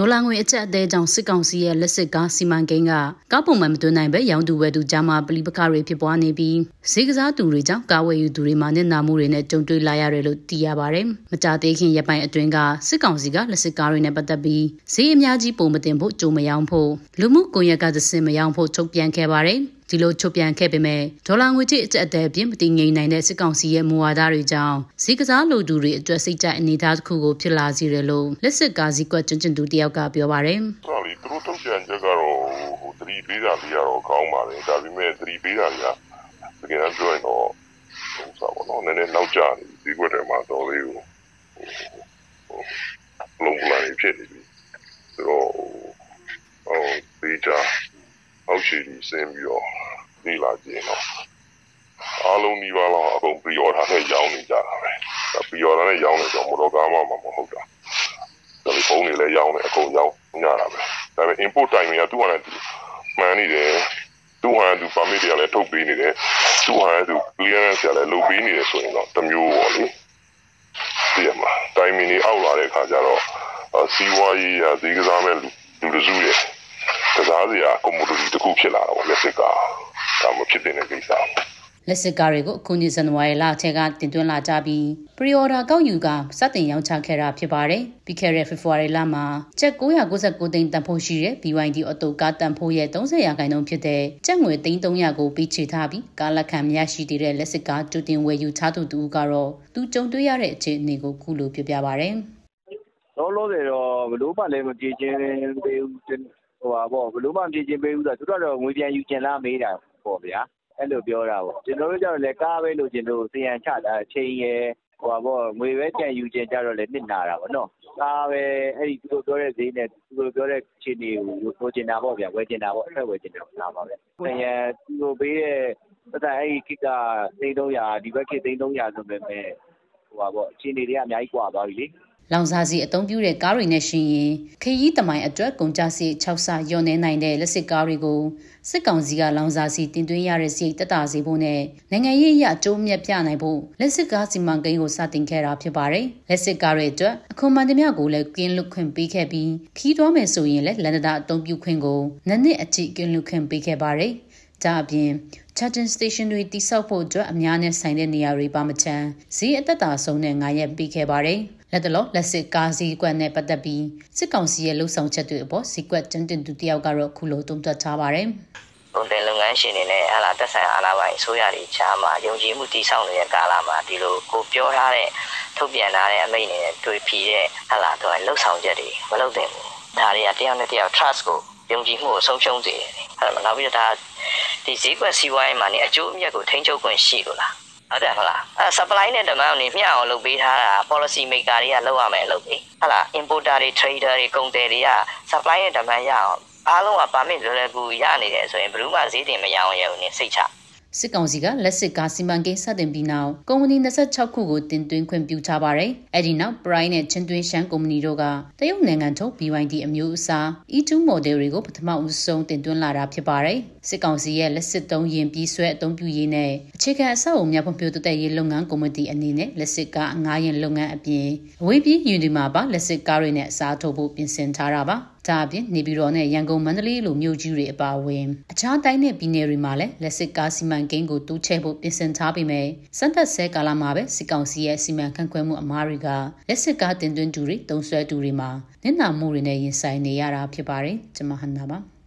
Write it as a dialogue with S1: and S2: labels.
S1: ဒေါ်လာငွေအကျပ်အသေးကြောင့်စစ်ကောင်စီရဲ့လက်စစ်ကားစီမံကိန်းကကားပုံမှန်မသွင်းနိုင်ပဲရောင်းသူဝယ်သူကြားမှာပလီပခတွေဖြစ်ပွားနေပြီးဈေးကစားသူတွေကြောင့်ကားဝယ်ယူသူတွေမှာနစ်နာမှုတွေနဲ့ကြုံတွေ့လာရတယ်လို့သိရပါတယ်။မကြသေးခင်ရပိုင်းအတွင်းကစစ်ကောင်စီကလက်စစ်ကားတွေနဲ့ပတ်သက်ပြီးဈေးအများကြီးပုံမတင်ဖို့ကြိုမရောင်းဖို့လူမှုကွန်ရက်ကသစင်မရောင်းဖို့ချုပ်ပြန်ခဲ့ပါတယ်။ ဒီလိုချုပ်ပြန်ခဲ့ပေမဲ့ဒေါ်လာငွေကြေးအကျပ်အသေးပြင်မတည်ငြိမ်နိုင်တဲ့စစ်ကောင်စီရဲ့မူဝါဒတွေကြောင့်ဈေးကစားလူသူတွေအတွက်စိတ်ကြအနေအထားတစ်ခုကိုဖြစ်လာစေတယ်လို့လက်စစ်ကားစည်းကွက်ကျွန်းကျွန်းသူတယောက်ကပြောပါတယ်။
S2: ဟုတ်လေသူတို့ထုတ်ပြန်ချက်ကတော့ဟိုသတိပေးတာလေးကတော့ကောင်းပါတယ်ဒါပေမဲ့သတိပေးတာတွေကတကယ်ပြောရင်တော့ဟိုစားပါတော့နည်းနည်းနောက်ကျနေဒီကွက်ထဲမှာတော်လေးကိုဟိုလုံးလာနေဖြစ်နေပြီဆိုတော့ဟိုပေးကြ အောက်ရှိပြီးဆင်းပြီးတော့နေလာကြည့်တော့အားလုံးဒီပါတော့အကုန်ပရီအော်ဒါနဲ့ရောင်းနေကြတာပဲပရီအော်ဒါနဲ့ရောင်းနေတော့မတော်ကားမှမဟုတ်တာတယ်လီဖုန်းတွေလည်းရောင်းနေအကုန်ရောင်းညတာပဲဒါပေမဲ့ import time ကသူ့ဟာနဲ့မှန်နေတယ်သူ့ဟာသူ permit တွေလည်းထုတ်ပေးနေတယ်သူ့ဟာသူ clearance တွေလည်းလုပ်ပေးနေတယ်ဆိုရင်တော့တမျိုးပေါ့လေဒီမှာ timing တွေအောက်လာတဲ့ခါကျတော့စီးပွားရေးရာဈေးကစားမဲ့လူလူစုရဲ့ ကစားစရာ commodity တစ်ခုဖြစ်လာတော့လက်စစ်ကဒါမှဖြစ်တဲ့ကိစ္စ
S1: လက်စစ်ကားတွေကိုအခုနှစ်ဇန်နဝါရီလအထက်ကတင်သွင်းလာကြပြီး pre-order ကောက်ယူကစတင်ရောင်းချခဲ့တာဖြစ်ပါတယ်။ပြီးခဲ့တဲ့ February လမှာကျပ်999သိန်းတန်ဖိုးရှိတဲ့ BYD Auto ကားတန်ဖိုးရဲ့30ရာခိုင်နှုန်းဖြစ်တဲ့ကျပ်ငွေ300ကိုပေးချေထားပြီးကားလက်ခံမရရှိသေးတဲ့လက်စစ်ကားတူတင်ဝယ်ယူချသူတူကတော့သူကြုံတွေ့ရတဲ့အခြေအနေကိုခုလိုပြပြပါဗျ။
S3: လောလောဆယ်တော့ဘလို့မှလည်းမပြေချင်းသေးဘူး ဟိုပါပေါ့ဘလို့မှမပြေချင်းပေးဘူးဆိုတော့ သူတို့တော့ ငွေပြန်ယူကျင်လားမေးတာပေါ့ဗျာ အဲ့လိုပြောတာပေါ့ ကျွန်တော်တို့ကျတော့လည်း ကားပဲလို့ကျွန်တော်စီယံချတာချိန်ရယ်ဟိုပါပေါ့ငွေပဲပြန်ယူကျင်ကြတော့လည်း နစ်နာတာပေါ့နော် ကားပဲအဲ့ဒီသူတို့ပြောတဲ့ဈေးနဲ့ သူတို့ပြောတဲ့ အခြေအနေကို လိုချင်တာပေါ့ဗျာ ဝယ်ချင်တာပေါ့အဲ့ဝယ်ချင်တာလားပါပဲဆင်ရသူတို့ပေးတဲ့ပတ်သက်အဲ့ဒီကိက300ဒီဘက်ကိ300ဆိုပေမဲ့ဟိုပါပေါ့အခြေအနေတွေက အများကြီးကွာသွားပြီလေ
S1: လောင်စာစီအသုံးပြုတဲ့ကားတွေနဲ့ရှင်ရင်ခရီးတမိုင်အတွက်ကုန်ကျစရိတ်6ဆညွန်နေနိုင်တဲ့လက်စစ်ကားတွေကိုစစ်ကောင်စီကလောင်စာစီတင်သွင်းရတဲ့စရိတ်တက်တာစေဖို့နဲ့နိုင်ငံရေးအရအကျိုးမြတ်ပြနိုင်ဖို့လက်စစ်ကားစီမံကိန်းကိုစတင်ခဲ့တာဖြစ်ပါတယ်။လက်စစ်ကားတွေအတွက်အခွန်မှန်သမျှကိုလည်းကင်းလွတ်ခွင့်ပေးခဲ့ပြီးခီးသွားမယ်ဆိုရင်လည်းလန်ဒတာအသုံးပြုခွင့်ကိုနှစ်နှစ်အထိကင်းလွတ်ခွင့်ပေးခဲ့ပါတယ်။ ဒါအပြင် charging station တွေတိစောက်ဖို့အတွက်အများနဲ့ဆိုင်တဲ့နေရာတွေပါမချမ်းဈေးအသက်တာဆုံးနဲ့ငါရက်ပေးခဲ့ပါတယ်။လက်တလောလက်စစ်ကားစီကွက်နဲ့ပတ်သက်ပြီးစစ်ကောင်စီရဲ့လှုပ်ဆောင်ချက်တွေအပေါ်စီကွက်တင်တင်သူတယောက်ကတော့ခုလိုတုံ့တက်ထားပါတယ်။
S4: ကုန်တယ်လုပ်ငန်းရှင်တွေနဲ့ဟာလာတက်ဆိုင်အာဏာပိုင်အစိုးရတွေချားမှာယုံကြည်မှုတည်ဆောက်နေတဲ့ကာလမှာဒီလိုကိုပြောထားတဲ့ထုတ်ပြန်ထားတဲ့အမိန့်တွေနဲ့တွေ့ဖြီးတဲ့ဟာလာတော့လှုပ်ဆောင်ချက်တွေမလုပ်သင့်ဘူး။ဒါတွေကတယောက်နဲ့တယောက် trust ကိုယုံကြည်မှုကိုဆုံးရှုံးစေတယ်။အဲ့ဒါနောက်ပြီးတော့ဒါ ဒီဈေးကွက်စီးပွားရေးမှာနေအကျိုးအမြတ်ကိုထိန်းချုပ်ခွင့်ရှိလို့လား။ဟုတ်တယ်ဟုတ်လားအဲ supply နဲ့ demand ကိုမျှအောင်လုပ်ပေးထားတာ policy maker တွေကလုပ်ရမယ်လုပ်ပြီဟုတ်လား importer တွေ trader တွေကုန်သည်တွေက supply နဲ့ demand ရအောင်အားလုံးက permit လွယ်လွယ်ကူရနေတယ်ဆိုရင်ဘယ်သူမှဈေးတင်မရအောင်ရဘူးနေစိတ်ချ
S1: စစ်ကောင်စီကလက်စစ်ကားစီမံကိန်းစတင်ပြီးနောက်ကုမ္ပဏီ26ခုကိုတင်သွင်းခွင့်ပြုထားပါတယ်။အဲဒီနောက် Prime နဲ့ချင်းတွင်းရှမ်းကုမ္ပဏီတို့ကတရုတ်နိုင်ငံထုတ် BYD အမျိုးအစား E2 model တွေကိုပထမဦးဆုံးတင်သွင်းလာတာဖြစ်ပါတယ်။စစ်ကောင်စီရဲ့လက်စစ်သုံးရင်ပြီးဆွဲအသုံးပြုရေးနဲ့အခြေခံအဆောက်အအုံများဖွံ့ဖြိုးတိုးတက်ရေးလုပ်ငန်းကော်မတီအနေနဲ့လက်စစ်ကားငားရင်လုပ်ငန်းအပြင်အဝေးပြေးယူဒီမှာပါလက်စစ်ကားတွေနဲ့အစားထိုးဖို့ပြင်ဆင်ထားတာပါ။ ဒါအပြင်နေပြည်တော်နဲ့ရန်ကုန်မန္တလေးလိုမြို့ကြီးတွေအပါအဝင်အခြားတိုင်းနဲ့ပြည်နယ်တွေမှာလည်းလက်စစ်ကားစီမံကိန်းကိုတိုးချဲ့ဖို့ပြင်ဆင်ထားပေမဲ့စက်သက်ဆဲကာလမှာပဲစစ်ကောင်စီရဲ့စီမံခန့်ခွဲမှုအမားတွေကလက်စစ်ကားတင်သွင်းသူတွေတုံးဆွဲသူတွေမှာနစ်နာမှုတွေနဲ့ရင်ဆိုင်နေရတာဖြစ်ပါတယ်ကျွန်မဟန်နာပါ